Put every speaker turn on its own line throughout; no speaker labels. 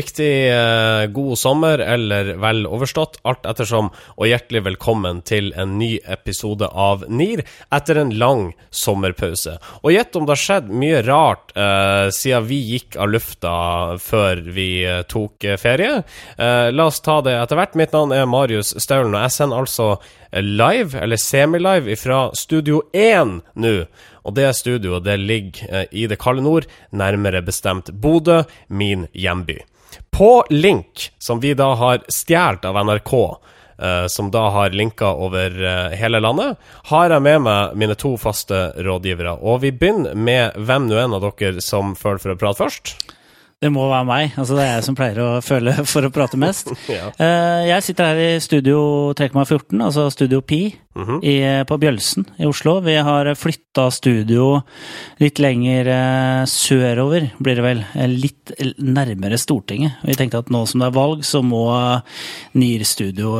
riktig eh, god sommer, eller vel overstått, alt ettersom, og hjertelig velkommen til en ny episode av NIR etter en lang sommerpause. Og gjett om det har skjedd mye rart eh, siden vi gikk av lufta før vi eh, tok eh, ferie. Eh, la oss ta det etter hvert. Mitt navn er Marius Staulen, og jeg sender altså live, eller semilive, fra Studio 1 nå. Og det studioet det ligger eh, i det kalde nord, nærmere bestemt Bodø, min hjemby. På link, som vi da har stjålet av NRK, eh, som da har linker over eh, hele landet, har jeg med meg mine to faste rådgivere. Og vi begynner med hvem nå en av dere som føler for å prate først.
Det må være meg. altså Det er jeg som pleier å føle for å prate mest.
Ja.
Eh, Jeg sitter her i studio 3,14, altså Studio Pi,
Mhm.
i, på Bjølsen i Oslo. Vi har flytta studio litt lenger eh, sørover, blir det vel. eh, Litt nærmere Stortinget. Vi tenkte at nå som det er valg, så må NIR Studio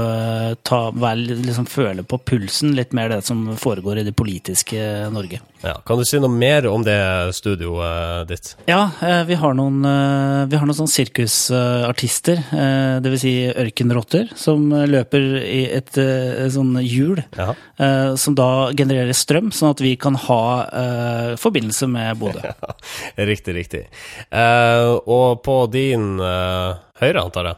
ta, vel, liksom føle på pulsen litt mer det som foregår i det politiske Norge.
Ja. Kan du si noe mer om det studioet ditt?
Ja, eh, vi har noen, eh, vi har noen sånn sirkusartister, eh, dvs. Si ørkenrotter, som løper i et et sånn hjul,
Ja.
eh, som da genererer strøm, sånn at vi kan ha eh, forbindelse med Bodø.
Riktig, riktig. Eh, og på din eh, høyre, antar jeg?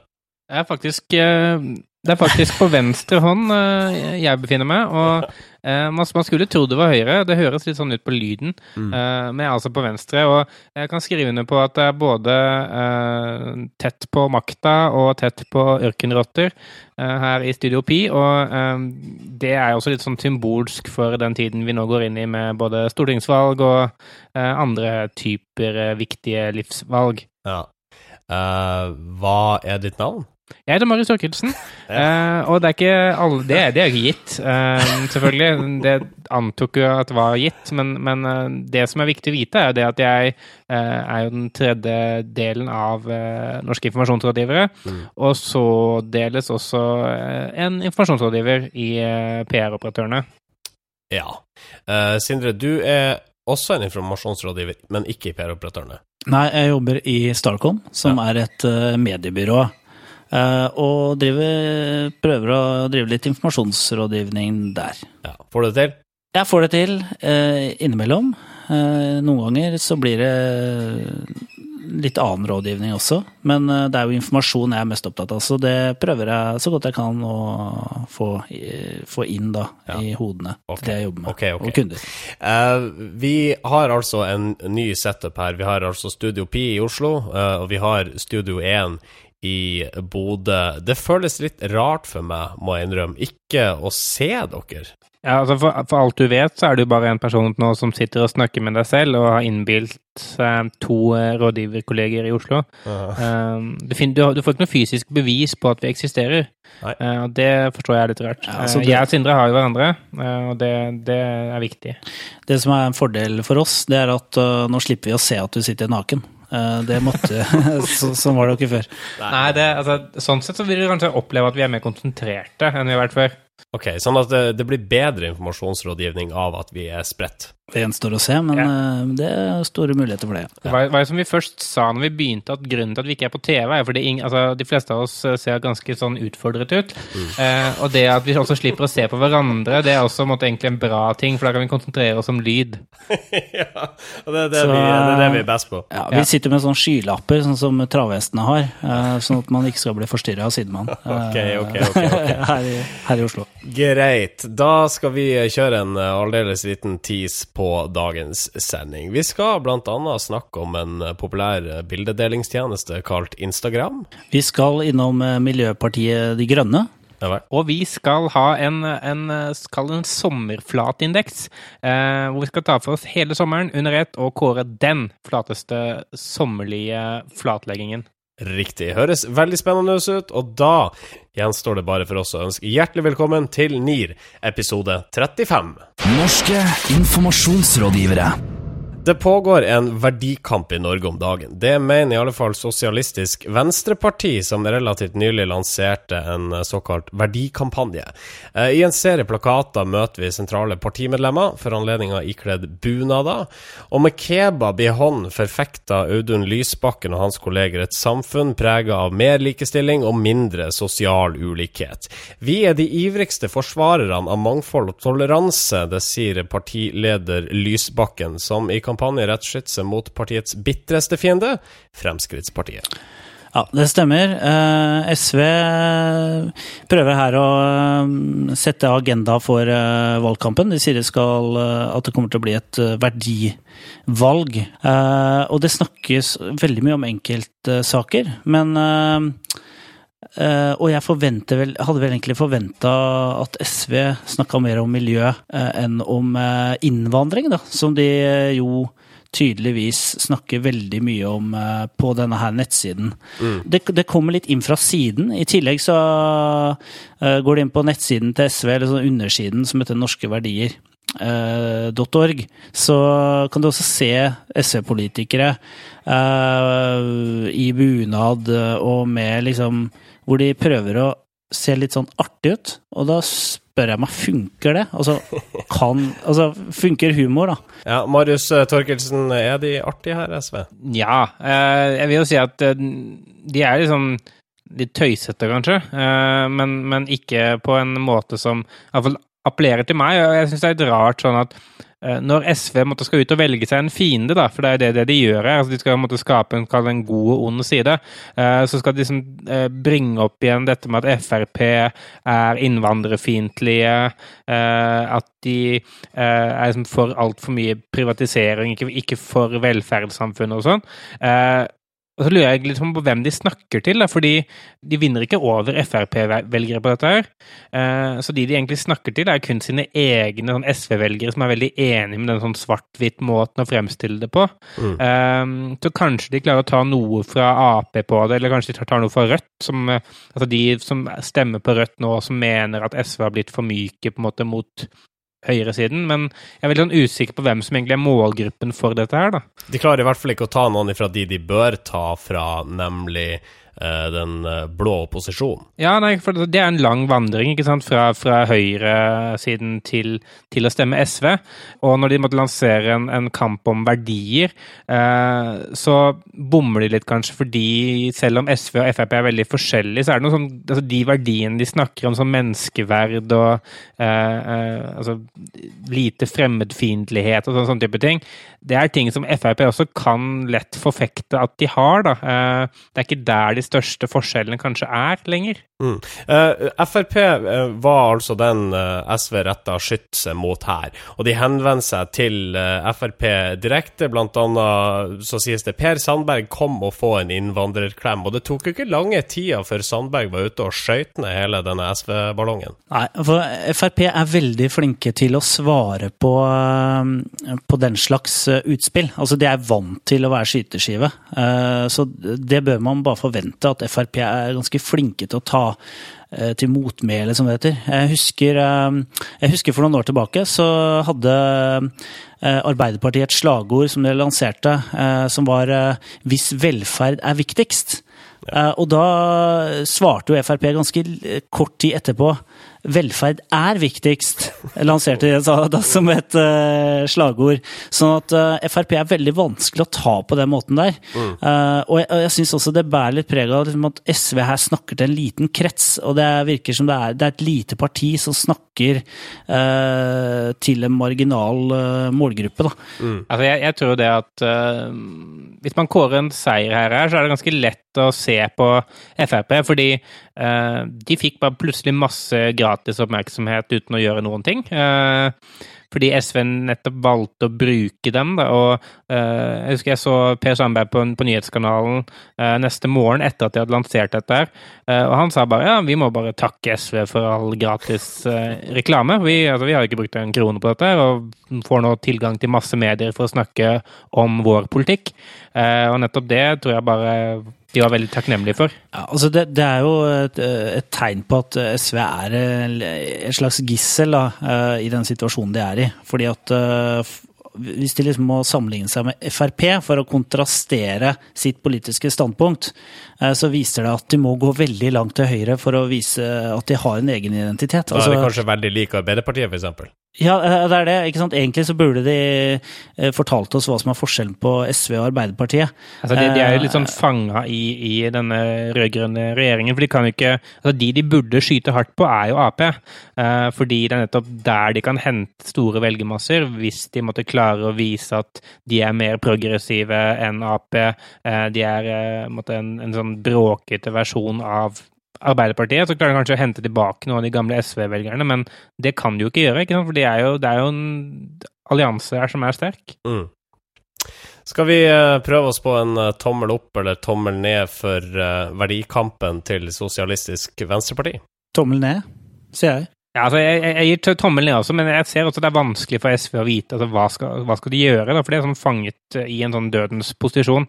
Jeg er faktisk, eh, det er faktisk på venstre hånd eh, jeg befinner meg, og eh, man, skulle tro det var høyre. Det høres litt sånn ut på lyden,
Mm.
eh, men jeg er altså på venstre. Og jeg kan skrive under på at det er både tett på makta og tett på ørkenrotter her i Studio Pi, og det er også litt sånn symbolsk for den tiden vi nå går inn i med både stortingsvalg og andre typer viktige livsvalg.
Ja. Uh, hva er ditt navn?
Jeg heter Marius Thorkildsen, eh, og det er ikke alle Det, det er ikke gitt, eh, selvfølgelig. Det antok jo at det var gitt, men, men eh, det som er viktig å vite, er jo det at jeg er jo den tredje delen av Norske informasjonsrådgivere.
Mm.
Og så deles også en informasjonsrådgiver i PR-operatørene.
Ja. Uh, Sindre, du er også en informasjonsrådgiver, men ikke i PR-operatørene.
Nei, jeg jobber i Starcom, som er et mediebyrå. Eh, og driver, prøver å drive litt informasjonsrådgivning der.
Ja. Får du det til?
Jeg får det til eh, innimellom. Eh, noen ganger så blir det litt annen rådgivning også, men det er jo informasjon jeg er mest opptatt av, så det prøver jeg så godt jeg kan å få, få inn da,
Ja.
i hodene
okay.
til det jeg jobber med,
okay, okay.
og kunder.
Uh, vi har altså en ny setup her. Vi har altså Studio Pi i Oslo, uh, og vi har Studio 1 i Bodø. Det føles litt rart for meg, må jeg innrømme, ikke å se dere.
Ja, altså for, for alt du vet, så er du bare en person nå som sitter og snakker med deg selv, og har innbilt eh, to eh, rådgiverkolleger i Oslo. Eh, du, finner, du, du får ikke noe fysisk bevis på at vi eksisterer.
Nei.
uh, det forstår jeg er litt rart.
Ja, altså
Eh,
det-
Jeg og Sindre har jo hverandre, uh, og det, det er viktig.
Det som er en fordel for oss, det er at eh, nå slipper vi å se at du sitter naken. Eh, det måtte, så, sånn var det jo ikke før.
Nei, det, altså, Sånn sett så vil du kanskje oppleve at vi er mer konsentrerte enn vi har vært før.
Ok, sånn at det, det blir bedre informasjonsrådgivning av at vi er spredt.
Det gjenstår å se, men eh, det er store muligheter for det.
Det var, var jo som vi først sa når vi begynte, at grunnen til at vi ikke er på TV, er fordi altså, de fleste av oss eh, ser ganske sånn utfordret ut. Eh, og det at vi også slipper å se på hverandre, det er også måtte, en egentlig en bra ting, for da kan vi konsentrere oss om lyd.
ja, og det er det,
Så-
vi, det er det vi er best på.
Ja, vi sitter med sånne skylapper, sånn som travhestene har, eh, sånn at man ikke skal bli forstyrra av sidemann eh,
Ok, ok, ok, ok.
her, her i Oslo.
Greit. Da skal vi kjøre en eh, aldeles liten tease på dagens sending. Vi skal annet snakke om en eh, populær eh, bildedelingstjeneste kalt Instagram.
Vi skal innom Miljøpartiet De Grønne.
Og vi skal ha en, en, en sommerflatindeks, eh, hvor vi skal ta for oss hele sommeren under ett og kåre den flateste sommerlige flatleggingen.
Riktig. Høres veldig spennende ut, og da gjenstår det bare for oss å ønske hjertelig velkommen til NIR, episode 35.
Norske informasjonsrådgivere.
Det pågår en verdikamp i Norge om dagen. Det mener i alle fall Sosialistisk Venstreparti, som relativt nylig lanserte en såkalt verdikampanje. Eh, I en serie plakater møter vi sentrale partimedlemmer, for anledninga ikledd bunader. Og med kebab i hånd forfekter Audun Lysbakken og hans kolleger et samfunn prega av mer likestilling og mindre sosial ulikhet. Vi er de ivrigste forsvarerne av mangfold og toleranse, det sier partileder Lysbakken, som i kampanje retter skytset mot partiets bitreste fiende, Fremskrittspartiet.
Ja, det stemmer. Eh, SV prøver her å eh, sette agenda for eh, valgkampen. De sier det skal, at det kommer til å bli et verdivalg. Og det snakkes veldig mye om enkeltsaker, men Uh, og jeg vel, hadde vel egentlig forventa at SV snakka mer om miljø uh, enn om uh, innvandring, da, som de jo tydeligvis snakker veldig mye om på denne her nettsiden. Mm. Det, det, kommer litt inn fra siden. I tillegg så går det inn på nettsiden til SV, eller sånn undersiden som heter Norske verdier. .org, så kan du også se SV-politikere i bunad og med liksom hvor de prøver å se litt sånn artig ut. Og da spør jeg meg, funker det? Altså, kan, altså funker humor, da?
Ja, Marius eh, Torkelsen, er de artige her, SV?
Ja, eh, jeg vil jo si at eh, de er liksom litt tøysete, kanskje. Men, men ikke på en måte som iallfall appellerer til meg. Og jeg syns det er litt rart sånn at når SV måtte, skal ut og velge seg en fiende, da, for det er det, det de gjør her, altså de skal måtte skape en, en god og ond side, eh, så skal de liksom eh, bringe opp igjen dette med at Frp er innvandrerfiendtlige, at de er liksom for altfor mye privatisering, ikke for velferdssamfunnet og sånn. Og så lurer jeg litt på hvem de snakker til, da, fordi de vinner ikke over Frp-velgere på dette. her. Eh, så de de egentlig snakker til, er kun sine egne sånn SV-velgere som er veldig enige med den sånn svart-hvitt-måten å fremstille det på. Mm. Eh, så kanskje de klarer å ta noe fra Ap på det, eller kanskje de tar noe fra Rødt. Som, eh, altså de som stemmer på Rødt nå, som mener at SV har blitt for myke på en måte mot høyresiden, men jeg er veldig sånn usikker på hvem som egentlig er målgruppen for dette her, da.
De klarer i hvert fall ikke å ta noen fra de de bør ta fra, nemlig den eh, blå opposisjonen.
Ja, nei, for det er en lang vandring ikke sant? fra, fra høyresiden til, til å stemme SV. Og når de måtte lansere en, en kamp om verdier, eh, så bommer de litt, kanskje, fordi selv om SV og Frp er veldig forskjellige, så er det noe sånn altså De verdiene de snakker om, som menneskeverd og eh, eh, altså, lite fremmedfiendtlighet og sånne, sånne type ting, det er ting som Frp også kan lett forfekte at de har. da. Eh, det er ikke der de de største forskjellene kanskje er lenger.
Mm. Uh, eh, Frp uh, var altså den uh, SV retta skytset mot her, og de henvendte seg til Frp direkte. Blant annet så sies det Per Sandberg kom og få en innvandrerklem, og det tok jo ikke lange tida før Sandberg var ute og skøyt ned hele denne SV-ballongen.
Nei, for Frp er veldig flinke til å svare på, på den slags utspill. Altså, de er vant til å være skyteskive, så det bør man bare forvente at Frp er ganske flinke til å ta eh, til motmæle, som det heter. Jeg husker, eh, jeg husker, for noen år tilbake så hadde eh, Arbeiderpartiet et slagord som de lanserte, som var 'Hvis velferd er viktigst'. Ja. Og da svarte jo Frp ganske kort tid etterpå velferd er viktigst, lanserte de da som et uh, slagord. Sånn at uh, Frp er veldig vanskelig å ta på den måten der. Mm. Uh, og jeg, jeg syns også det bærer litt preg av liksom, at SV her snakker til en liten krets. Og det virker som det er, det er et lite parti som snakker til en marginal målgruppe, da.
Mm. Altså, jeg, jeg, tror det at hvis man kårer en seier her, så er det ganske lett å se på Frp, fordi de fikk bare plutselig masse gratis oppmerksomhet uten å gjøre noen ting. Eh, fordi SV nettopp valgte å bruke dem. Da, og uh, Jeg husker jeg så Per Sandberg på, på nyhetskanalen neste morgen etter at de hadde lansert dette. og Han sa bare ja, vi må bare takke SV for all gratis reklame. Vi, altså, vi har ikke brukt en krone på dette, og får nå tilgang til masse medier for å snakke om vår politikk. og nettopp det tror jeg bare de var veldig takknemlige for.
Ja, altså det, det, er jo et, et, tegn på at SV er et slags gissel da, eh, i den situasjonen de er i. Fordi at eh, hvis de liksom må sammenligne seg med Frp for å kontrastere sitt politiske standpunkt, eh, så viser det at de må gå veldig langt til høyre for å vise at de har en egen identitet.
Da er
Altså,
det kanskje veldig like Arbeiderpartiet, eksempel.
Ja, eh, det er det. ikke sant? Egentlig så burde de eh, fortalt oss hva som er forskjellen på SV og Arbeiderpartiet.
Altså, de, de er jo litt sånn
Eh,
fanga i, i denne rød-grønne regjeringen. For de kan jo ikke altså De de burde skyte hardt på, er jo Ap. Fordi det er nettopp der de kan hente store velgermasser, hvis de måtte klare å vise at de er mer progressive enn Ap. De er måtte en, en sånn bråkete versjon av Arbeiderpartiet, så klarer de kanskje å hente tilbake noen av de gamle SV-velgerne, men det kan de jo ikke gjøre, ikke sant? for det er jo, det er jo en allianse her som er sterk.
Mm. Skal vi eh, prøve oss på en eh, tommel opp eller tommel ned for eh, verdikampen til Sosialistisk Venstreparti?
Tommel ned, sier jeg.
Ja, altså jeg, jeg, jeg gir tommel ned også, men jeg ser også det er vanskelig for SV å vite altså, hva, skal, hva skal de gjøre. Da? For det er sånn fanget i en sånn dødens posisjon.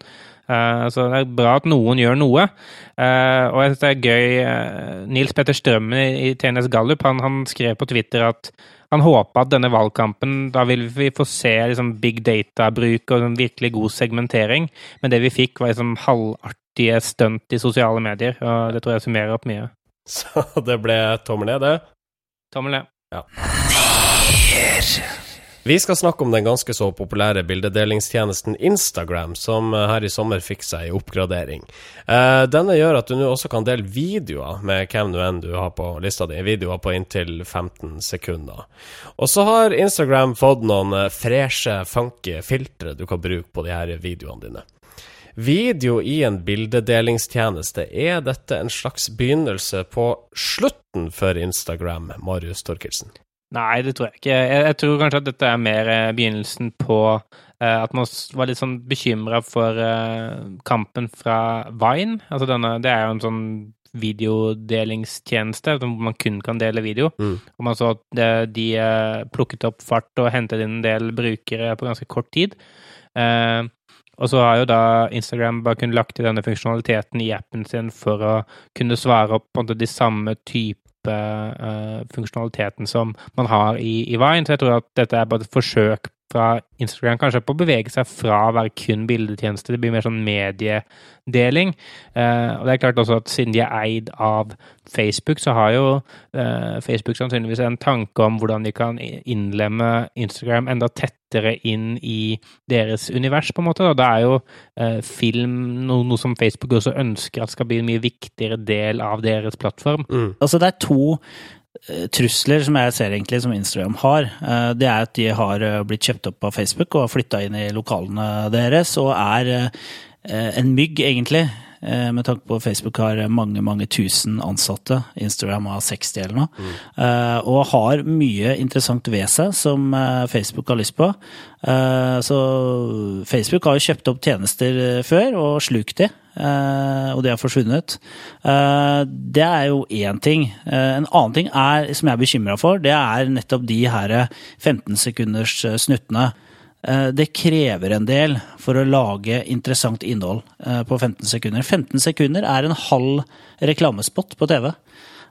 Eh, så det er bra at noen gjør noe. Eh, og jeg synes det er gøy eh, Nils Petter Strømmen i, i TNS Gallup han, han skrev på Twitter at han håpa at denne valgkampen Da vil vi få se liksom, big data-bruk og en virkelig god segmentering. Men det vi fikk, var liksom halvartige stunt i sosiale medier. Og det tror jeg summerer opp mye.
Så det ble tommel ned, det.
Tommel ned.
Vi skal snakke om den ganske så populære bildedelingstjenesten Instagram, som eh, her i sommer fikk seg en oppgradering. Eh, denne gjør at du nå også kan dele videoer med hvem du enn du har på lista di, videoer på inntil 15 sekunder. Og så har Instagram fått noen eh, freshe, funky filtre du kan bruke på de her videoene dine. Video i en bildedelingstjeneste, er dette en slags begynnelse på slutten for Instagram, Marius Torkelsen?
Nei, det tror jeg ikke. Jeg, jeg tror kanskje at dette er mer eh, begynnelsen på eh, at man var litt sånn bekymra for eh, kampen fra Vine. Altså denne, det er jo en sånn videodelingstjeneste hvor man kun kan dele video.
Mm.
Og man så at de, de eh, plukket opp fart og hentet inn en del brukere på ganske kort tid. Eh, og så har jo da Instagram bare kunnet lagt til denne funksjonaliteten i appen sin for å kunne svare opp på de samme type eh, funksjonaliteten som man har i, i Vine. Så jeg tror at dette er bare et forsøk fra Instagram kanskje på å bevege seg fra å være kun bildetjeneste. Det blir mer sånn mediedeling. Eh, og det er klart også at siden de er eid av Facebook, så har jo eh, Facebook sannsynligvis en tanke om hvordan de kan innlemme Instagram enda tettere inn i deres univers, på en måte. Og da er jo eh, film noe, noe som Facebook også ønsker at skal bli en mye viktigere del av deres plattform.
Mm.
Altså, det er to trusler som jeg ser egentlig som Instagram har. Eh, Det er at de har eh, blitt kjøpt opp av Facebook og har flytta inn i lokalene deres, og er eh, en mygg, egentlig. Eh, Med tanke på at Facebook har mange mange tusen ansatte. Instagram har 60 eller noe. mm. Og har mye interessant ved seg som eh, Facebook har lyst på. Eh, Så Facebook har jo kjøpt opp tjenester eh, før og slukt de. eh, Og de har forsvunnet. Eh, Det er jo én ting. Eh, En annen ting er, som jeg er bekymra for, det er nettopp de her 15 sekunders eh, snuttene. Eh, Det krever en del for å lage interessant innhold eh, på 15 sekunder. 15 sekunder er en halv reklamespott på TV.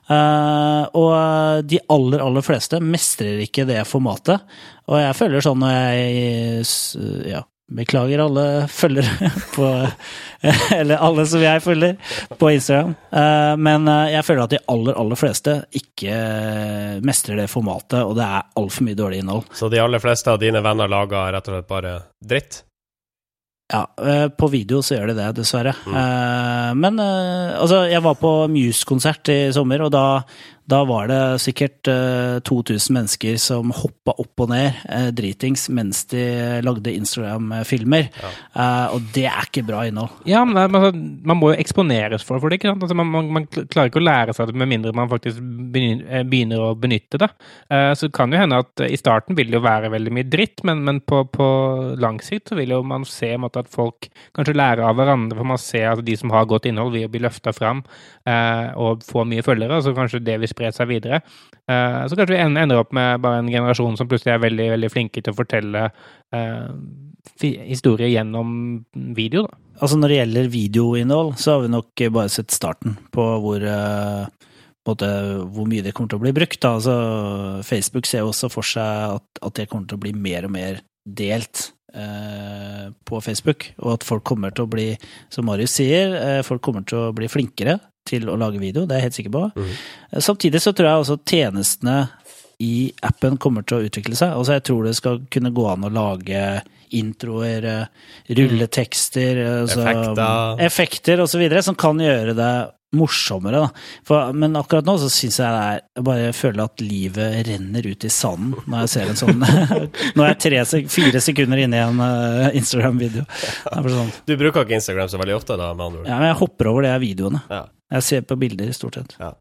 Eh, og de aller, aller fleste mestrer ikke det formatet. Og jeg føler sånn når jeg ja, Beklager alle følgere på Eller alle som jeg følger på Instagram. Eh, Men eh, jeg føler at de aller, aller fleste ikke mestrer det formatet, og det er altfor mye dårlig innhold.
Så de aller fleste av dine venner lager rett og slett bare dritt?
Ja, eh, på video så gjør de det, dessverre.
Mm.
Eh, Men eh, altså, jeg var på Muse-konsert i sommer, og da, da var det sikkert eh, 2000 mennesker som hoppa opp og ned eh, dritings mens de lagde Instagram-filmer. Ja. Og det er ikke bra innhold.
Ja, men altså, man må jo eksponeres for, for det. ikke sant? Altså, man, man, klarer ikke å lære seg det med mindre man faktisk begynner, eh, å benytte det. Eh, Så det kan jo hende at eh, i starten vil det jo være veldig mye dritt, men, men på, på lang sikt så vil jo man se måte, at folk kanskje lærer av hverandre, for man ser at de som har godt innhold, vil bli løfta fram eh, og få mye følgere, så kanskje det vil spre seg videre. Eh, Så kanskje vi ender opp med bare en generasjon som plutselig er veldig, veldig flinke til å fortelle eh, historier gjennom video, da.
Altså Når det gjelder videoinnhold, så har vi nok bare sett starten på hvor, eh, måte, hvor mye det kommer til å bli brukt. Da. Altså, Facebook ser jo også for seg at, at det kommer til å bli mer og mer delt eh, på Facebook, og at folk kommer til å bli, som Marius sier, eh, folk kommer til å bli flinkere til å lage video, det er jeg helt sikker på.
Mhm.
Eh, Samtidig så tror jeg også tjenestene i appen kommer til å utvikle seg. Altså jeg tror det skal kunne gå an å lage introer, eh, rulletekster, eh, altså,
Effekter.
effekter og så videre, som kan gjøre det morsommere. Da. For, men akkurat nå så syns jeg det er Jeg bare føler at livet renner ut i sanden når jeg ser en sånn Nå er jeg tre, fire sekunder inne i en uh, Instagram-video. Sånn.
Du bruker ikke Instagram så veldig ofte, da, med andre ord?
Ja, men jeg hopper over det videoene.
Ja.
Jeg ser på bilder, stort sett.
Ja.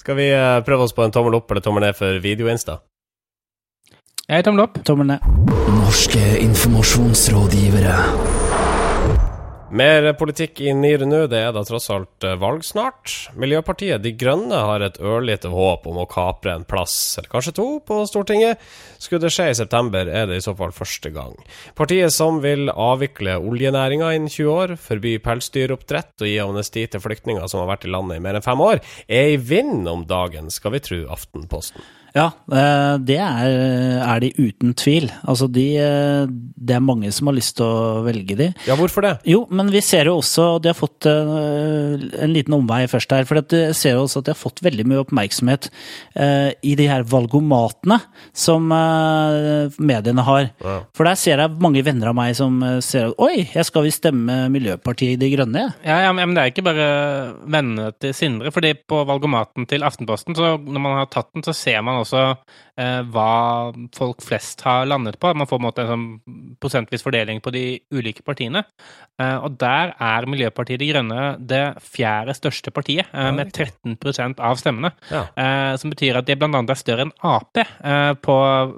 Skal vi eh, prøve oss på en tommel opp eller tommel ned for video-insta?
Jeg er tommel opp.
Tommel ned.
Norske informasjonsrådgivere.
Mer politikk i NIR nå, det er da tross alt eh, valg snart. Miljøpartiet De Grønne har et ørlite håp om å kapre en plass, eller kanskje to, på Stortinget. Skulle det skje i september, er det i så fall første gang. Partiet som vil avvikle oljenæringa innen 20 år, forby pelsdyroppdrett og gi amnesti til flyktninger som har vært i landet i mer enn fem år, er i vind om dagen, skal vi tro Aftenposten.
Ja, eh, det er, er de uten tvil. Altså de eh, Det er mange som har lyst til å velge de.
Ja, hvorfor det?
Jo, men vi ser jo også De har fått eh, en liten omvei først her. For vi ser jo også at de har fått veldig mye oppmerksomhet eh, i de her valgomatene som mediene har.
Ja.
For der ser jeg mange venner av meg som ser at Oi, jeg skal visst stemme Miljøpartiet De Grønne, jeg.
Ja, ja, men det er ikke bare vennene til Sindre. fordi på valgomaten til Aftenposten, så når man har tatt den, så ser man også eh, hva folk flest har landet på. Man får på en en sånn prosentvis fordeling på de ulike partiene. Eh, og der er Miljøpartiet De Grønne det fjerde største partiet, eh, med 13 av stemmene.
Ja.
Eh, som betyr at de annet er større enn Ap eh, på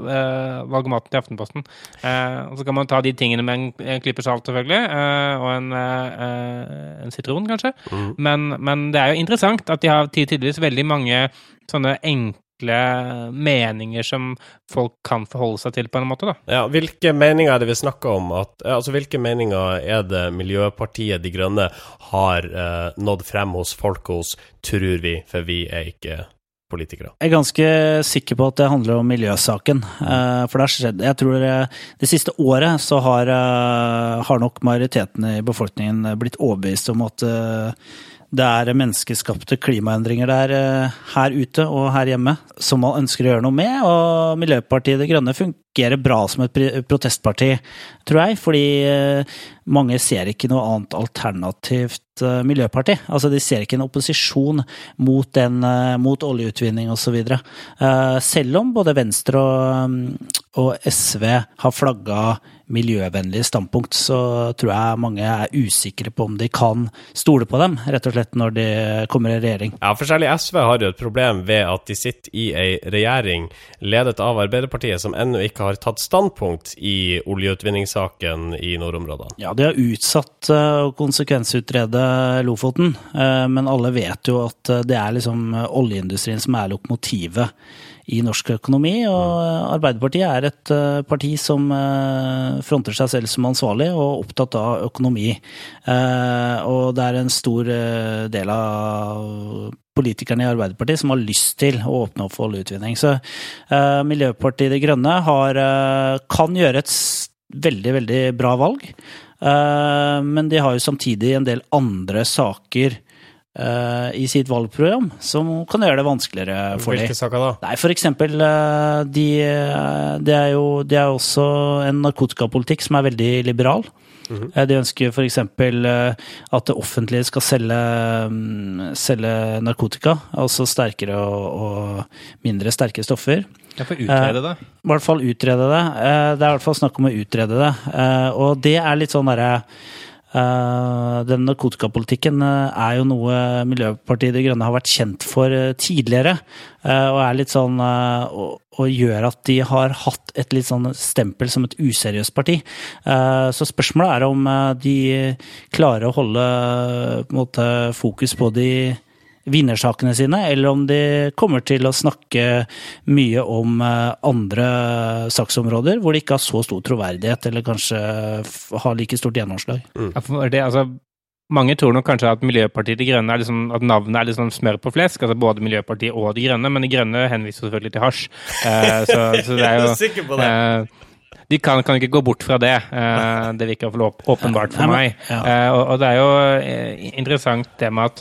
eh, valgomaten til Aftenposten. Eh, og så kan man ta de tingene med en, en klype salt, selvfølgelig, eh, og en, en sitron, kanskje.
Mm.
Men, men det er jo interessant at de har tidligvis veldig mange sånne enkle meninger som folk kan forholde seg til, på en måte, da.
Ja, Hvilke meninger er det vi snakker om? At, altså, hvilke meninger er det Miljøpartiet De Grønne har eh, nådd frem hos folk hos, tror vi, for vi er ikke politikere?
Jeg er ganske sikker på at det handler om miljøsaken. Eh, For det har skjedd Jeg tror eh, det siste året så har, eh, har nok majoriteten i befolkningen blitt overbevist om at det er menneskeskapte klimaendringer der eh, her ute og her hjemme som man ønsker å gjøre noe med. Og Miljøpartiet De Grønne fungerer bra som et protestparti, tror jeg. Fordi eh, mange ser ikke noe annet alternativt eh, miljøparti. Altså de ser ikke en opposisjon mot, den, mot oljeutvinning osv. Selv om både Venstre og, mm, og SV har flagga miljøvennlige standpunkt, så tror jeg mange er usikre på om de kan stole på dem, rett og slett når de kommer i regjering.
Ja, for særlig SV har jo et problem ved at de sitter i ei regjering ledet av Arbeiderpartiet, som ennå ikke har tatt standpunkt i oljeutvinningssaken i nordområdene.
Ja, de har utsatt eh, å konsekvensutrede Lofoten, eh, men alle vet jo at eh, det er liksom oljeindustrien som er lokomotivet i norsk økonomi, og eh, Arbeiderpartiet er et eh, parti som eh, fronter seg selv som ansvarlig og opptatt av økonomi. Eh, Og det er en stor del av politikerne i Arbeiderpartiet som har lyst til å åpne opp for oljeutvinning. Så Miljøpartiet De Grønne har, kan gjøre et veldig, veldig bra valg. Men de har jo samtidig en del andre saker eh, i sitt valgprogram som kan gjøre det vanskeligere for dem.
Hvilke saker da?
Nei, for eksempel uh, de, eh, Det er jo de er også en narkotikapolitikk som er veldig liberal. Eh, De ønsker for eksempel eh, at det offentlige skal selge, mm, selge narkotika, altså sterkere og, og mindre sterke stoffer.
Ja, for utrede det.
I hvert fall utrede det. Eh, Det er i hvert fall snakk om å utrede det. Eh, Og det er litt sånn derre eh, Den narkotikapolitikken eh, er jo noe Miljøpartiet De Grønne har vært kjent for eh, tidligere. Og er litt sånn Og og gjør at de har hatt et litt sånn stempel som et useriøst parti. Så spørsmålet er om de klarer å holde på måte, fokus på de vinnersakene sine, eller om de kommer til å snakke mye om eh, andre saksområder hvor de ikke har så stor troverdighet, eller kanskje har like stort gjennomslag.
Mm. det, altså, mange tror nok kanskje at Miljøpartiet De Grønne er liksom, at navnet er liksom smør på flesk, altså både Miljøpartiet og De Grønne, men De Grønne henviser selvfølgelig til hasj. Uh, så, så det er jo
sikker på det?
eh, de kan, kan ikke gå bort fra det. Eh, det virker åpenbart for meg. og, og det er jo eh, interessant det med at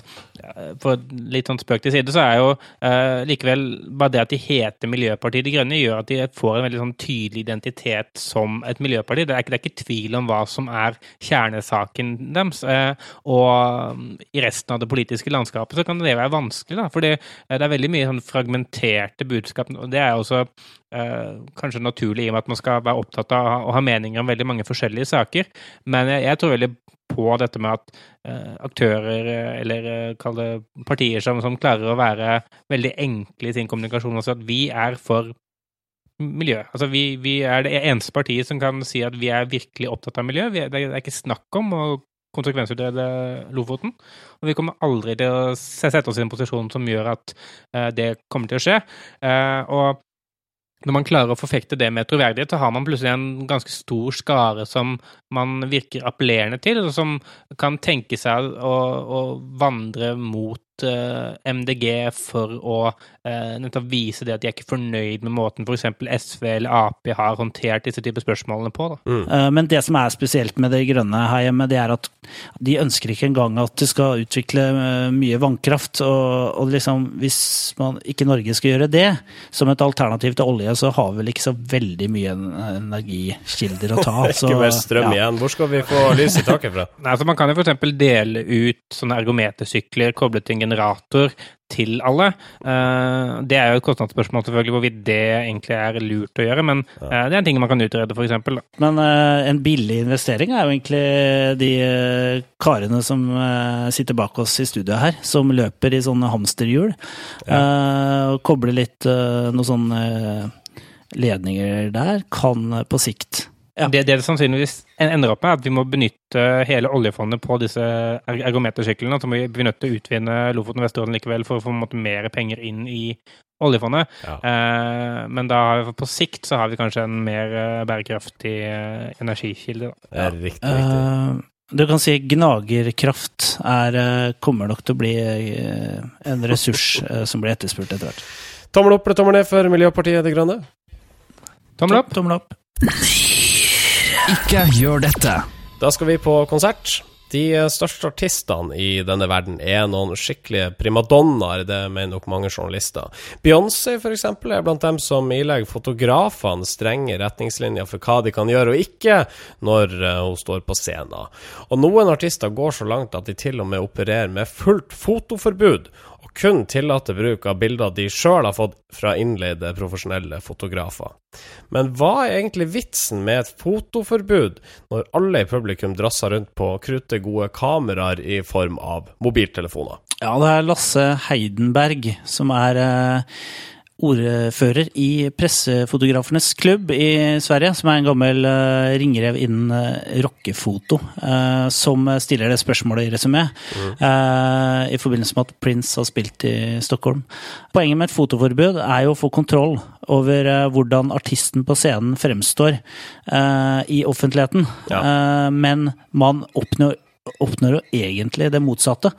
for litt sånn spøk til side, så er jo uh, likevel bare det at de heter Miljøpartiet De Grønne, gjør at de får en veldig sånn tydelig identitet som et miljøparti. Det er ikke, det er ikke tvil om hva som er kjernesaken deres. Uh, og mm, i resten av det politiske landskapet så kan det være vanskelig, da. Eh, det er veldig mye sånn fragmenterte budskap. Og det er også Uh, kanskje naturlig i og med at man skal være opptatt av å ha meninger om veldig mange forskjellige saker. Men jeg, jeg tror veldig på dette med at eh, aktører, eh, eller eh, kall det partier, som, som klarer å være veldig enkle i sin kommunikasjon, Altså at vi er for miljø. Altså vi, vi er det eneste partiet som kan si at vi er virkelig opptatt av miljø. Er, det er ikke snakk om å konsekvensutrede Lofoten. Og vi kommer aldri til å sette oss i en posisjon som gjør at det kommer til å skje. Og når man klarer å forfekte det med troverdighet, så har man plutselig en ganske stor skare som man virker appellerende til, og som kan tenke seg å, å vandre mot MDG for å eh, nettopp vise det at de er ikke fornøyd med måten f.eks. SV eller Ap har håndtert disse typer spørsmålene på. Da.
Eh, Men det som er spesielt med De grønne her hjemme, det er at de ønsker ikke engang at de skal utvikle eh, mye vannkraft. Og, og liksom, hvis man ikke Norge skal gjøre det som et alternativ til olje, så har vi vel ikke så veldig mye en- energikilder å ta. Så,
Ikke mer strøm
ja.
igjen. Hvor skal vi få lys i taket fra?
Nei, altså Man kan jo f.eks. dele ut sånne ergometersykler koblet til en generator til alle. Eh, det er jo et kostnadsspørsmål selvfølgelig hvorvidt det egentlig er lurt å gjøre, men eh, det er en ting man kan utrede, f.eks.
Men eh, en billig investering er jo egentlig de karene som sitter bak oss i studioet her, som løper i sånne hamsterhjul. Eh, og kobler litt uh, noen sånne ledninger der, kan på sikt Ja.
Det, det det sannsynligvis en- ender opp med, er at vi må benytte hele oljefondet på disse er- ergometersyklene. Så må vi begynne nødt til å utvinne Lofoten og Vesterålen likevel for å få måte, mer penger inn i oljefondet.
Ja.
Eh, men da har vi, på sikt så har vi kanskje en mer eh, bærekraftig eh, energikilde. Da.
Det er riktig, riktig.
Uh, du kan si gnagerkraft er, kommer nok til å bli en ressurs som blir etterspurt etter hvert.
Tommel opp eller tommel ned for Miljøpartiet De Grønne?
Tommel opp!
Tommel opp.
Ikke gjør dette.
Da skal vi på konsert. De største artistene i denne verden er noen skikkelige primadonnaer, det mener nok mange journalister. Beyoncé f.eks. er blant dem som ilegger fotografene strenge retningslinjer for hva de kan gjøre og ikke når eh, hun står på scenen. Og noen artister går så langt at de til og med opererer med fullt fotoforbud, kun tillater bruk av bilder de sjøl har fått fra innleide profesjonelle fotografer. Men hva er egentlig vitsen med et fotoforbud når alle i publikum drasser rundt på krutte gode kameraer i form av mobiltelefoner?
Ja, det er Lasse Heidenberg som er eh, ordfører i Pressefotografenes klubb i Sverige, som er en gammel eh, ringrev innen eh, rockefoto, eh, som stiller det spørsmålet i resumé, mm. i forbindelse med at Prince har spilt i Stockholm. Poenget med et fotoforbud er jo å få kontroll over hvordan artisten på scenen fremstår i offentligheten,
Ja.
Men man oppnår oppnår jo egentlig det motsatte.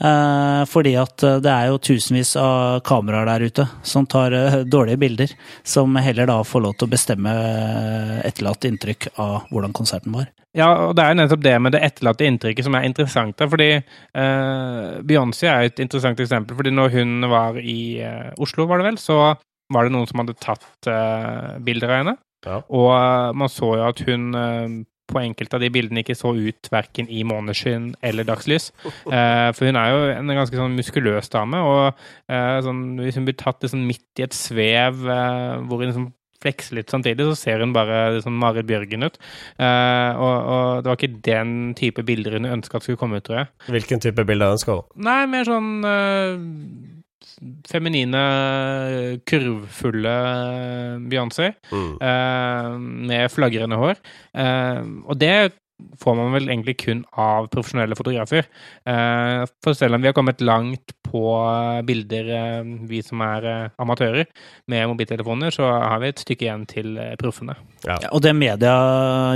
Eh, fordi at eh, det er jo tusenvis av kameraer der ute som tar eh, dårlige bilder, som heller da får lov til å bestemme eh, etterlatt inntrykk av hvordan konserten var.
Ja, og det er jo nettopp det med det etterlatte inntrykket som er interessant her. fordi eh, Beyoncé er et interessant eksempel. fordi når hun var i eh, Oslo, var det vel, så var det noen som hadde tatt eh, bilder av henne.
Ja.
Og man så jo at hun eh, på enkelte av de bildene ikke så ut verken i måneskinn eller dagslys. Eh, for hun er jo en ganske sånn muskuløs dame, og eh, sånn, hvis hun blir tatt liksom midt i et svev eh, hvor hun liksom flekser litt samtidig, så ser hun bare liksom Marit Bjørgen ut. Eh, og, og det var ikke den type bilder hun ønska skulle komme ut, tror jeg.
Hvilken type bilder ønsker hun?
Nei, mer sånn eh, feminine, kurvfulle Beyoncé
Mm.
eh, med flagrende hår. Eh, og det får man vel egentlig kun av profesjonelle fotografer. Eh, for selv om vi har kommet langt på bilder, eh, vi som er eh, amatører, med mobiltelefoner, så har vi et stykke igjen til eh, proffene.
Ja, og det media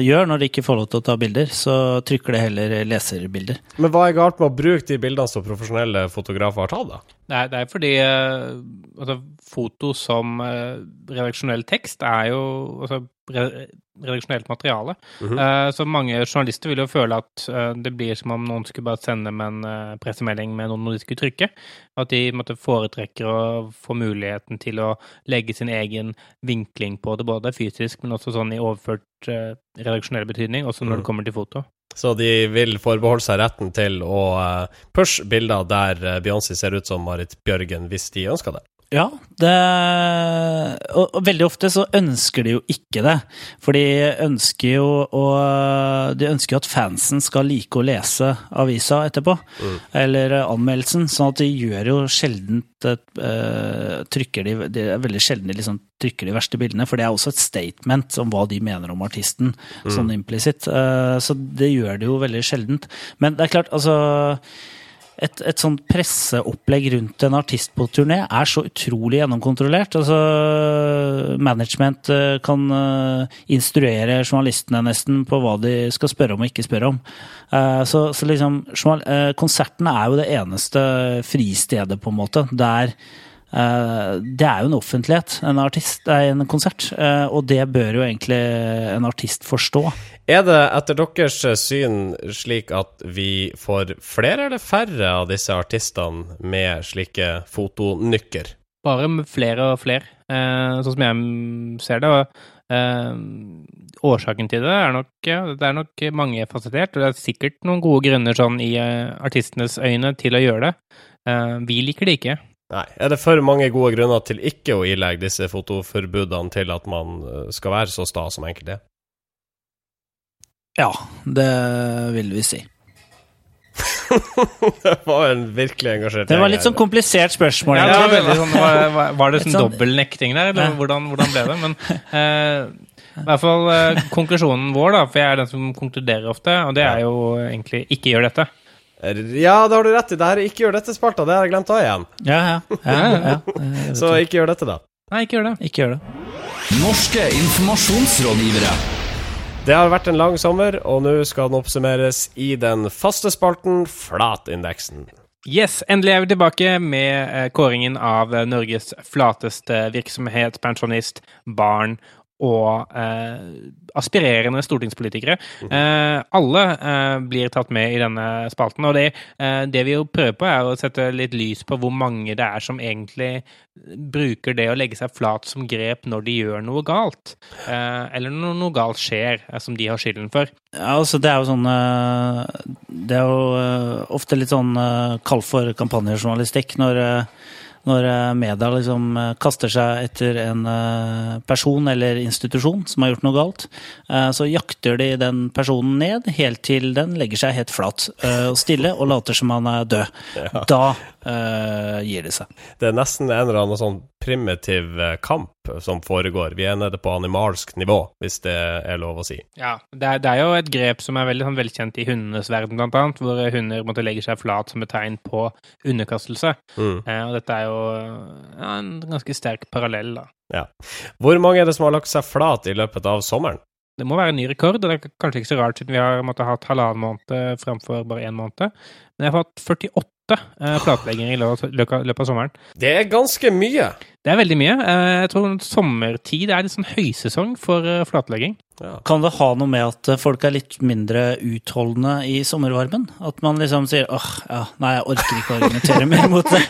gjør når de ikke får lov til å ta bilder, så trykker det heller leserbilder.
Men hva er galt med å bruke de bildene som profesjonelle fotografer har tatt, da?
Er, det er fordi eh, altså, foto som eh, redaksjonell tekst er jo altså, redaksjonelt materiale.
Mm
-hmm. så mange journalister vil jo føle at det blir som om noen skulle bare sende med en pressemelding med noen de skulle trykke. At de måtte foretrekker å få muligheten til å legge sin egen vinkling på det, både fysisk, men også sånn i overført redaksjonell betydning, også når
mm.
det kommer til foto.
Så de vil forbeholde seg retten til å eh, pushe bilder der eh, Beyoncé ser ut som Marit Bjørgen, hvis de ønsker det.
Ja, det og, og veldig ofte så ønsker de jo ikke det. For de ønsker jo og, De ønsker at fansen skal like å lese avisa etterpå. Eller eh, anmeldelsen. Sånn at de gjør jo sjelden uh, trykker de, Det er veldig sjelden de liksom trykker de verste bildene, for det er også et statement om hva de mener om artisten, sånn implisitt. Eh, så det gjør de jo veldig sjeldent. Men det er klart, altså et, et sånt presseopplegg rundt en artist på turné er så utrolig gjennomkontrollert. Altså, management eh, kan eh, instruere journalistene nesten på hva de skal spørre om og ikke spørre om. Eh, Så, så liksom, konsertene er jo det eneste fristedet, på en måte, der det er jo en offentlighet, en, artist, er en konsert, eh, og det bør jo egentlig en artist forstå.
Er det etter deres syn slik at vi får flere eller færre av disse artistene med slike fotonykker?
Bare flere og flere, eh, sånn som jeg ser det. Og, eh, årsaken til det er nok, det er nok mangefasettert, og det er sikkert noen gode grunner sånn i eh, artistenes øyne til å gjøre det. Eh, vi liker det ikke.
Nei. Er det for mange gode grunner til ikke å ilegge disse fotoforbudene til at man eh, skal være så sta som enkelte er?
Ja, det vil vi si.
det var en virkelig engasjert
Det var litt sånn komplisert spørsmål.
Ja, det var, veldig sånn, var, var- det
Et
sånn
sånn-
dobbel nekting der, eller hvordan, hvordan ble det? Men eh, i hvert fall eh, konklusjonen vår, da, for jeg er den som konkluderer ofte, og det er jo egentlig ikke gjør dette.
Ja, det har du rett i. Det her er ikke gjør dette-spalta. Det har jeg glemt av igjen.
Ja, ja. ja, ja, ja.
Så ikke gjør dette, da.
Nei, ikke gjør det.
Ikke gjør det.
Norske informasjonsrådgivere.
Det har vært en lang sommer, og nå skal den oppsummeres i den faste spalten Flatindeksen.
Yes, endelig er vi tilbake med eh, kåringen av eh, Norges flateste virksomhet, pensjonist, barn og eh, aspirerende stortingspolitikere. Eh, alle eh, blir tatt med i denne spalten, og det, eh, det vi jo prøver på, er å sette litt lys på hvor mange det er som egentlig bruker det å legge seg flat som grep når de gjør noe galt, eh, eller når noe galt skjer eh, som de har skylden for.
Ja, altså det er jo sånn Det er jo ofte litt sånn kall for kampanjejournalistikk når, når eh, media liksom eh, kaster seg etter en eh, person eller institusjon som har gjort noe galt. Så jakter de den personen ned helt til den legger seg helt flat og stille og later som han er død. Da uh, gir de seg.
Det er nesten en eller annen sånn primitiv kamp som foregår. Vi er nede på animalsk nivå, hvis det er lov å si.
Ja, det er, det er jo et grep som er veldig sånn, velkjent i hundenes verden, blant annet, hvor hunder måtte legge seg flat som et tegn på underkastelse.
Mm.
Eh, og dette er jo ja, en ganske sterk parallell, da. Ja.
Hvor mange er det som har lagt seg flat i løpet av sommeren?
Det må være en ny rekord, og det er kanskje ikke så rart siden vi har måttet hatt halvannen måned eh, framfor bare én måned. Men jeg har fått 48 eh, flatlegginger i løpet- løpet av sommeren.
Det er ganske mye.
Det er veldig mye. Eh, jeg tror sommertid er litt sånn høysesong for eh, flatlegging.
Ja.
Kan det ha noe med at folk er litt mindre utholdende i sommervarmen? At man liksom sier åh, ja, nei, jeg orker ikke å argumentere mer mot det.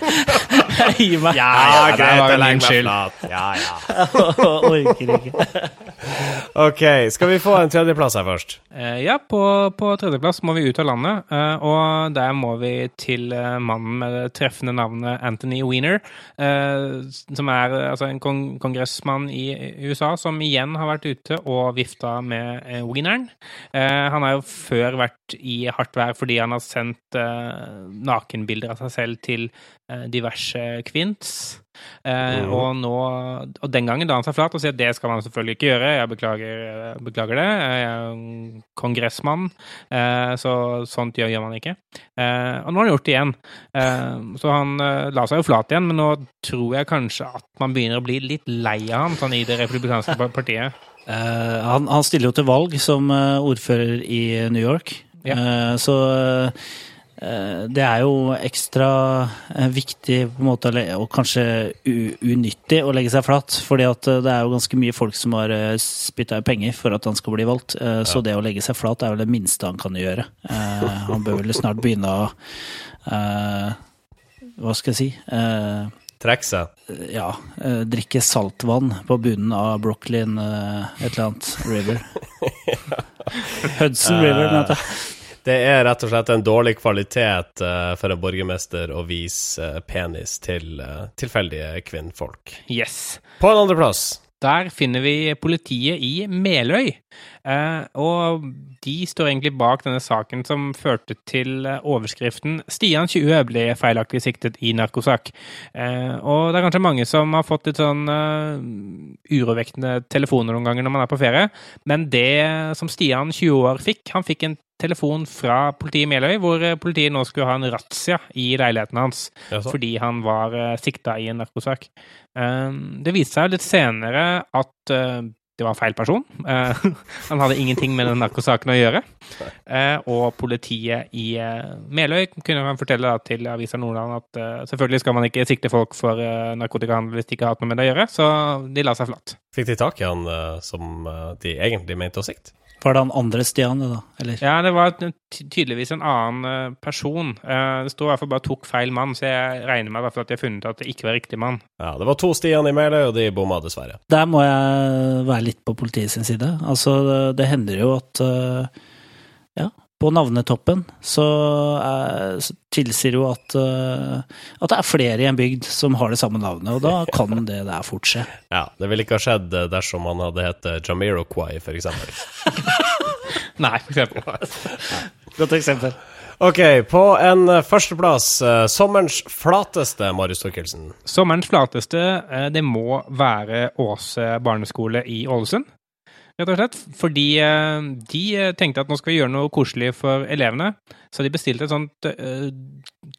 Gir meg.
ja, det var min
meg
skyld.
flat. Ja, ja.
orker ikke.
Ok, skal vi få en tredjeplass her først?
Eh, ja, på, på tredjeplass må vi ut av landet, eh, og der må vi til eh, mannen med det treffende navnet Anthony Weiner, eh, som er altså en kong kongressmann i USA som igjen har vært ute og vifta med eh, Wieneren. Eh, han har jo før vært i hardt vær fordi han har sendt nakenbilder av seg selv til diverse kvinns. Eh,
Mhm.
og nå Og den gangen da han seg flat og sier at det skal man selvfølgelig ikke gjøre, jeg beklager, jeg beklager det, jeg er en kongressmann, eh, så sånt gjør, gjør man ikke. Eh, og nå har han gjort det igjen. Eh, så han eh, la seg jo flat igjen, men nå tror jeg kanskje at man begynner å bli litt lei av han sånn i det republikanske partiet.
Eh, han, han stiller jo til valg som eh, ordfører i New York.
Ja.
Eh, så eh, det er jo ekstra eh, viktig på en måte, og kanskje unyttig å legge seg flat. fordi eh, det er jo ganske mye folk som har spytta i penger for at han skal bli valgt. Eh, Så det å legge seg flat er vel det minste han kan gjøre. Eh, Han bør vel snart begynne å eh, Hva skal jeg si? Eh,
Trekke seg.
ja, eh, drikke saltvann på bunnen av Brooklyn eh, et eller annet river. Hudson River, den heter.
Det er rett og slett en dårlig kvalitet uh, for en borgermester å vise uh, penis til uh, tilfeldige kvinnfolk.
Yes.
På en andreplass
Der finner vi politiet i Meløy. Eh, og de står egentlig bak denne saken som førte til eh, overskriften 'Stian 20 ble feilaktig siktet i narkosak'. Eh, og det er kanskje mange som har fått litt sånn urovekkende telefoner noen ganger når man er på ferie, men det som Stian 20 år fikk, han fikk en telefon fra politiet i Meløy, hvor politiet nå skulle ha en razzia i leiligheten hans fordi han var sikta i en narkosak. Det viste seg litt senere at det var feil person. Eh, han hadde ingenting med den narkosaken å gjøre. Eh, og politiet i eh, Meløy kunne han fortelle da, til Avisa Nordland at selvfølgelig skal man ikke sikte folk for narkotikahandel hvis de ikke har hatt noe med det å gjøre, så de la seg flatt.
Fikk de tak i han som de egentlig mente å sikte?
Var det han andre Stian, da? Eller?
Ja, det var tydeligvis en annen eh, person. Eh, det sto i hvert fall bare 'tok feil mann', så jeg regner med at de har funnet at det ikke var riktig mann.
Ja, det var to Stian i Meløy, og de bomma dessverre.
Der må jeg være litt på politiet sin side. Altså, det, det hender jo at eh, Ja, på navnetoppen så, er, så tilsier jo at, eh, at det er flere i en bygd som har det samme navnet, og da kan det der fort skje.
Ja, Det ville ikke ha skjedd eh, dersom han hadde hett eh, Jamiroquai, for eksempel.
Nei, for eksempel.
Godt eksempel.
Ok, på en eh, førsteplass, eh, sommerens flateste, Marius Thorkildsen.
Sommerens flateste, eh, det må være Åse barneskole i Ålesund. Rett og slett. Fordi eh, de eh, tenkte at nå skal vi gjøre noe koselig for elevene. Så de bestilte et sånt uh,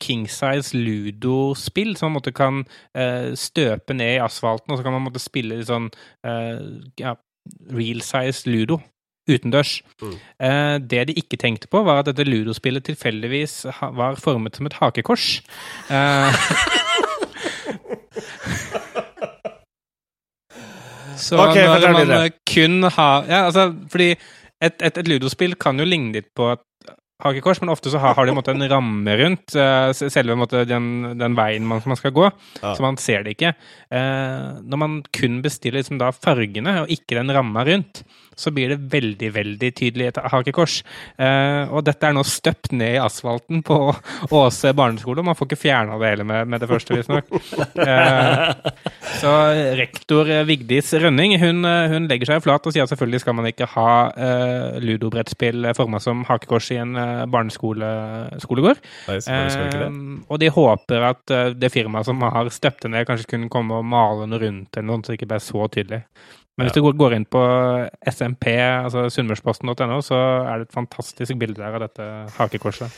king size ludospill som man måtte kan uh, støpe ned i asfalten, og så kan man måtte spille litt sånn uh, ja, real size ludo. Utendørs.
Mm.
Eh, det de ikke tenkte på, var at dette ludospillet tilfeldigvis var formet som et hakekors. Så
okay,
når man eh, kun har Ja, altså, fordi et, et, et ludospill kan jo ligne litt på et hakekors, men ofte så har, har de en ramme rundt uh, selve måtte, den, den veien man, man skal gå,
Ja.
så man ser det ikke. Uh, når man kun bestiller liksom da fargene, og ikke den ramma rundt, så blir det veldig, veldig tydelig et hakekors. Uh, og dette er nå støpt ned i asfalten på Åse barneskole, og man får ikke fjerna det hele med, med det første, visstnok. Eh, så rektor eh, Vigdis Rønning hun, eh, hun legger seg flat og sier at selvfølgelig skal man ikke ha eh, ludobrettspill forma som hakekors i en eh, barneskolegård. Eh, og de håper at eh, det firmaet som har støpt det ned, kanskje kunne komme og male noe rundt eller noe, så det ikke ble så tydelig. Men hvis
Ja.
du går- inn på SMP, altså sunnmørsposten.no, så er det et fantastisk bilde der av dette hakekorset.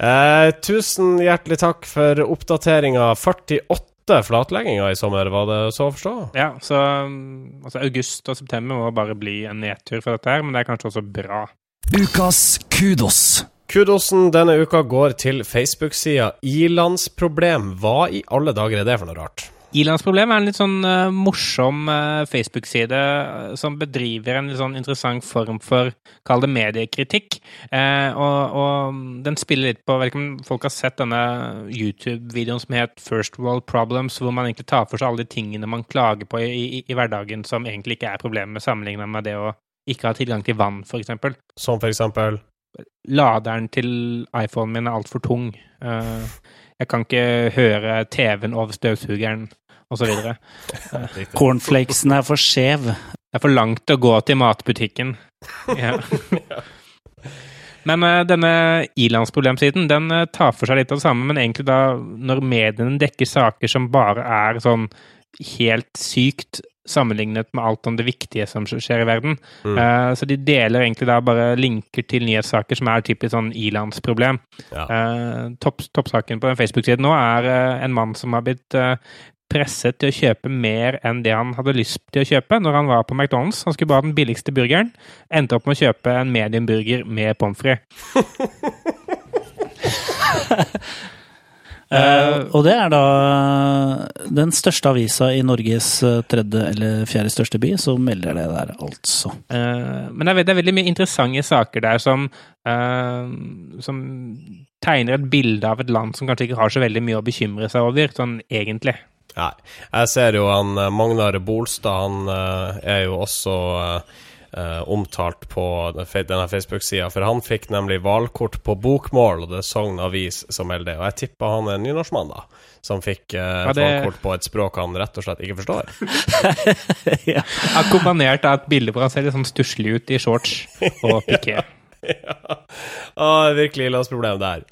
Eh, tusen hjertelig takk for oppdateringa. 48 flatlegginger i sommer, var det så å forstå?
Ja, så um, altså, august og september må bare bli en nedtur for dette her, men det er kanskje også bra.
Ukas kudos.
Kudosen denne uka går til Facebook-sida Ilandsproblem. Hva i alle dager er det for noe rart?
Ilandsproblem er en litt sånn uh, morsom uh, Facebook-side eh, som bedriver en litt sånn interessant form for, kall det mediekritikk. Uh, og, og den spiller litt på, vet ikke om folk har sett denne YouTube-videoen som het First World Problems, hvor man egentlig tar for seg alle de tingene man klager på i, i, i hverdagen som egentlig ikke er problemet, sammenlignet med det å ikke ha tilgang til vann, eksempel.
Som for eksempel
Laderen til iPhonen min er altfor tung. Uh, jeg kan ikke høre TV-en over støvsugeren, osv.
Riktig.
Cornflakesen er for skjev.
Det er for langt å gå til matbutikken. Ja. Men eh, denne ilandsproblemsiden den eh, tar for seg litt av det samme, men egentlig da når mediene dekker saker som bare er sånn helt sykt sammenlignet med alt om det viktige som skjer i verden.
Mm.
Uh, så de deler egentlig da bare linker til nyhetssaker som er typisk sånn ilandsproblem.
Ja.
Uh, topp, toppsaken på den Facebook-siden nå er uh, en mann som har blitt presset til å kjøpe mer enn det han hadde lyst til å kjøpe når han var på McDonald's. Han skulle bare ha den billigste burgeren. Endte opp med å kjøpe en medium burger med pommes frites.
Eh, og det er da den største avisa i Norges eh, tredje eller fjerde største by som melder det der, altså.
Uh, men det er, det er veldig mye interessante saker der som, uh, som tegner et bilde av et land som kanskje ikke har så veldig mye å bekymre seg over, sånn egentlig.
Nei. Jeg ser jo han eh, Magnar Bolstad, han eh, er jo også eh, omtalt på denne Facebook-sida, for han fikk nemlig valgkort på bokmål, og det er Sogn Avis som melder det. Og jeg tipper han er en nynorskmann, da, som fikk eh,
Ja, det-
valgkort på et språk han rett og slett ikke forstår.
ja.
Akkompagnert av et bilde hvor han ser litt sånn stusslig ut i shorts og piké.
ja. Ah, virkelig problem der.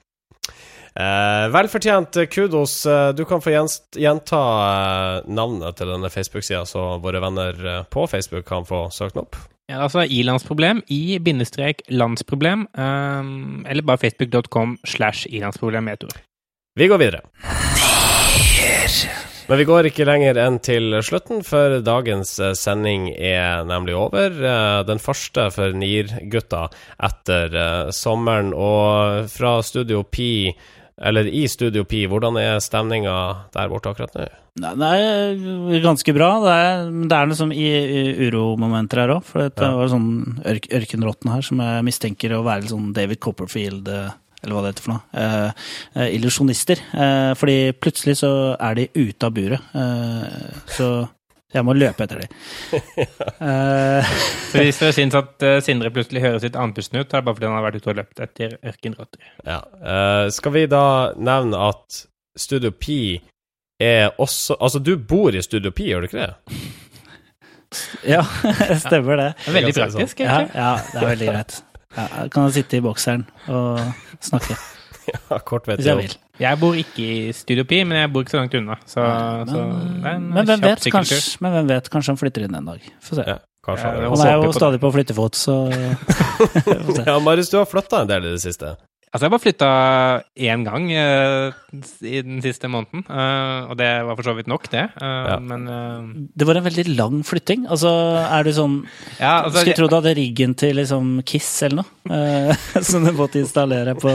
Eh, velfortjent kudos. Eh, Du kan få gjenta eh, navnet til denne Facebook-sida, så våre venner på Facebook kan få søkt den opp.
Ja, altså ilandsproblem i bindestrek landsproblem, eh, eller bare facebook.com slash ilandsproblem et ord.
Vi går videre. Men vi går ikke lenger enn til slutten, for dagens sending er nemlig over. Den første for NIR-gutta etter sommeren. Og fra Studio Pi, eller i Studio Pi, hvordan er stemninga der borte akkurat nå?
Nei, Det er ganske bra. Det er, det er liksom i, i uromomenter her òg. For det
Ja.
var sånn ørk, ørkenrotten her som jeg mistenker å være litt sånn David Copperfield, eh, eller hva det heter for noe. Eh, eh, illusjonister. Eh, fordi plutselig så er de ute av buret. Eh, så jeg må løpe etter dem. uh,
Så hvis dere syns at eh, Sindre plutselig høres litt andpusten ut, er det bare fordi han har vært ute og løpt etter ørkenrotter.
Ja. Uh, skal vi da nevne at Studio Pi er også Altså, du bor i Studio Pi, gjør du ikke det?
ja, stemmer det.
Det er veldig
Jeg
praktisk,
Ja,
egentlig.
ja, det er veldig greit. Ja, jeg kan sitte i bokseren og snakke,
Ja, kort vet
hvis jeg vil.
Jeg bor ikke i Studio Pi, men jeg bor ikke så langt unna. Så,
Men,
så det er en
men, hvem
kjapp
vet,
sykkeltur.
kanskje, men hvem vet, kanskje han flytter inn en dag. Få se.
Ja, kanskje.
Ja,
Han er jo
på.
stadig på flyttefot, så.
Ja, Marius, du har flytta en del i det siste.
Altså, jeg har bare flytta én gang uh, i den siste måneden, uh, og det var for så vidt nok, det. Uh,
Ja.
Men
Det var en veldig lang flytting. Altså, er du sånn
ja, altså,
Skulle tro du hadde riggen til liksom Kiss eller noe. Eh, som du måtte installere på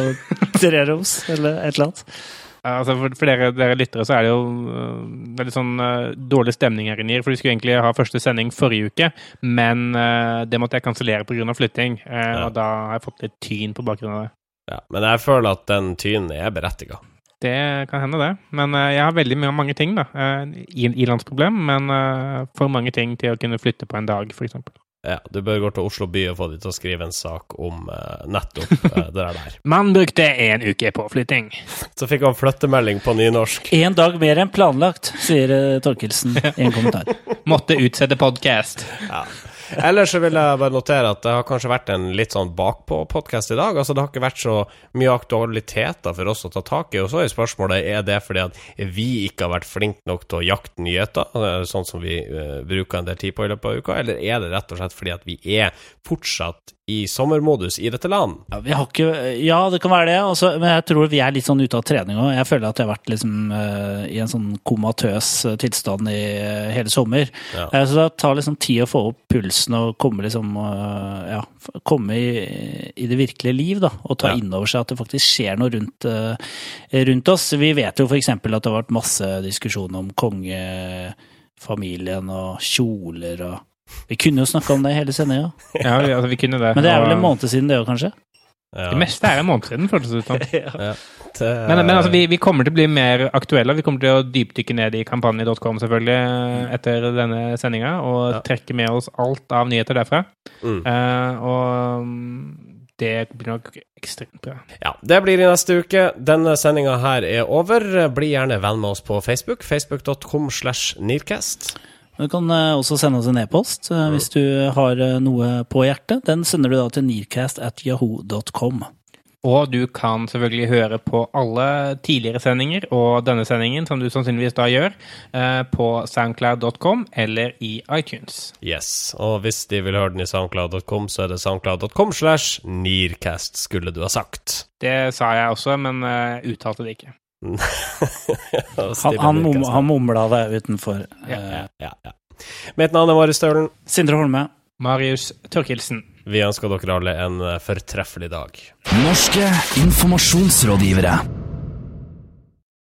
treroms eller et eller annet.
Altså for, for dere, dere lyttere så er det jo øh, veldig sånn uh, dårlig stemning her i NIR. For vi skulle egentlig ha første sending forrige uke, men uh, det måtte jeg kansellere pga. flytting. Eh,
Ja.
Og da har jeg fått litt tyn på bakgrunn av det.
Ja, men jeg føler at den tynen er berettiga.
Det kan hende, det. Men uh, jeg har veldig mye, mange ting, da. Uh, Ilandsproblem, men uh, for mange ting til å kunne flytte på en dag, f.eks.
Ja, du bør gå til Oslo by og få de til å skrive en sak om uh, nettopp uh, det der der.
Man brukte en uke på flytting.
Så fikk han flyttemelding på nynorsk.
Én dag mer enn planlagt, sier uh, Torkelsen i en kommentar.
Måtte utsette podkast.
Ja. Ellers så vil jeg bare notere at det har kanskje vært en litt sånn bakpå-podkast i dag. Altså Det har ikke vært så mye aktualiteter for oss å ta tak i. Og så er spørsmålet er det fordi at vi ikke har vært flinke nok til å jakte nyheter, eh, sånn som vi eh, bruker en del tid på i løpet av uka, eller er det rett og slett fordi at vi er fortsatt i sommermodus i dette land?
Ja, vi har ikke, ja, det kan være det. Også, men jeg tror vi er litt sånn ute av trening òg. Jeg føler at jeg har vært liksom, uh, i en sånn komatøs eh, tilstand i uh, hele sommer.
Ja.
Uh, så det tar liksom tid å få opp pulsen og komme, liksom, ja, komme i, i det virkelige liv. Da, og ta
Ja.
inn over seg at det faktisk skjer noe rundt, rundt oss. Vi vet jo f.eks. at det har vært masse diskusjon om kongefamilien og kjoler og Vi kunne jo snakka om det hele sendinga.
Ja, vi, altså, vi kunne det.
Men det er vel en måned siden det òg, kanskje?
Ja.
Det meste er en måned siden, føles det som. Men, men altså, vi, vi kommer til å bli mer aktuelle. Vi kommer til å dypdykke ned i kampanje.com selvfølgelig etter denne sendinga, og
Ja.
trekke med oss alt av nyheter derfra.
Mm.
Uh, og mm, det blir nok ekstremt bra.
Ja, det blir i neste uke. Denne sendinga her er over. Bli gjerne venn med oss på Facebook. Facebook.com slash Nearcast.
Du kan eh, også sende oss en e-post eh, hvis du har eh, noe på hjertet. Den sender du da til nearcast at yahoo.com.
Og du kan selvfølgelig høre på alle tidligere sendinger og denne sendingen, som du sannsynligvis da gjør, eh, på soundcloud.com eller i iTunes.
Yes. Og hvis de vil høre den i soundcloud.com, så er det soundcloud.com slash Nearcast, skulle du ha sagt.
Det sa jeg også, men uttalte det ikke.
Han, han, mum, han mumla det utenfor.
Ja,
eh,
ja, ja, ja. Mitt navn er Marius Stølen.
Sindre Holme.
Marius Torkelsen.
Vi ønsker dere alle en fortreffelig dag.
Norske informasjonsrådgivere.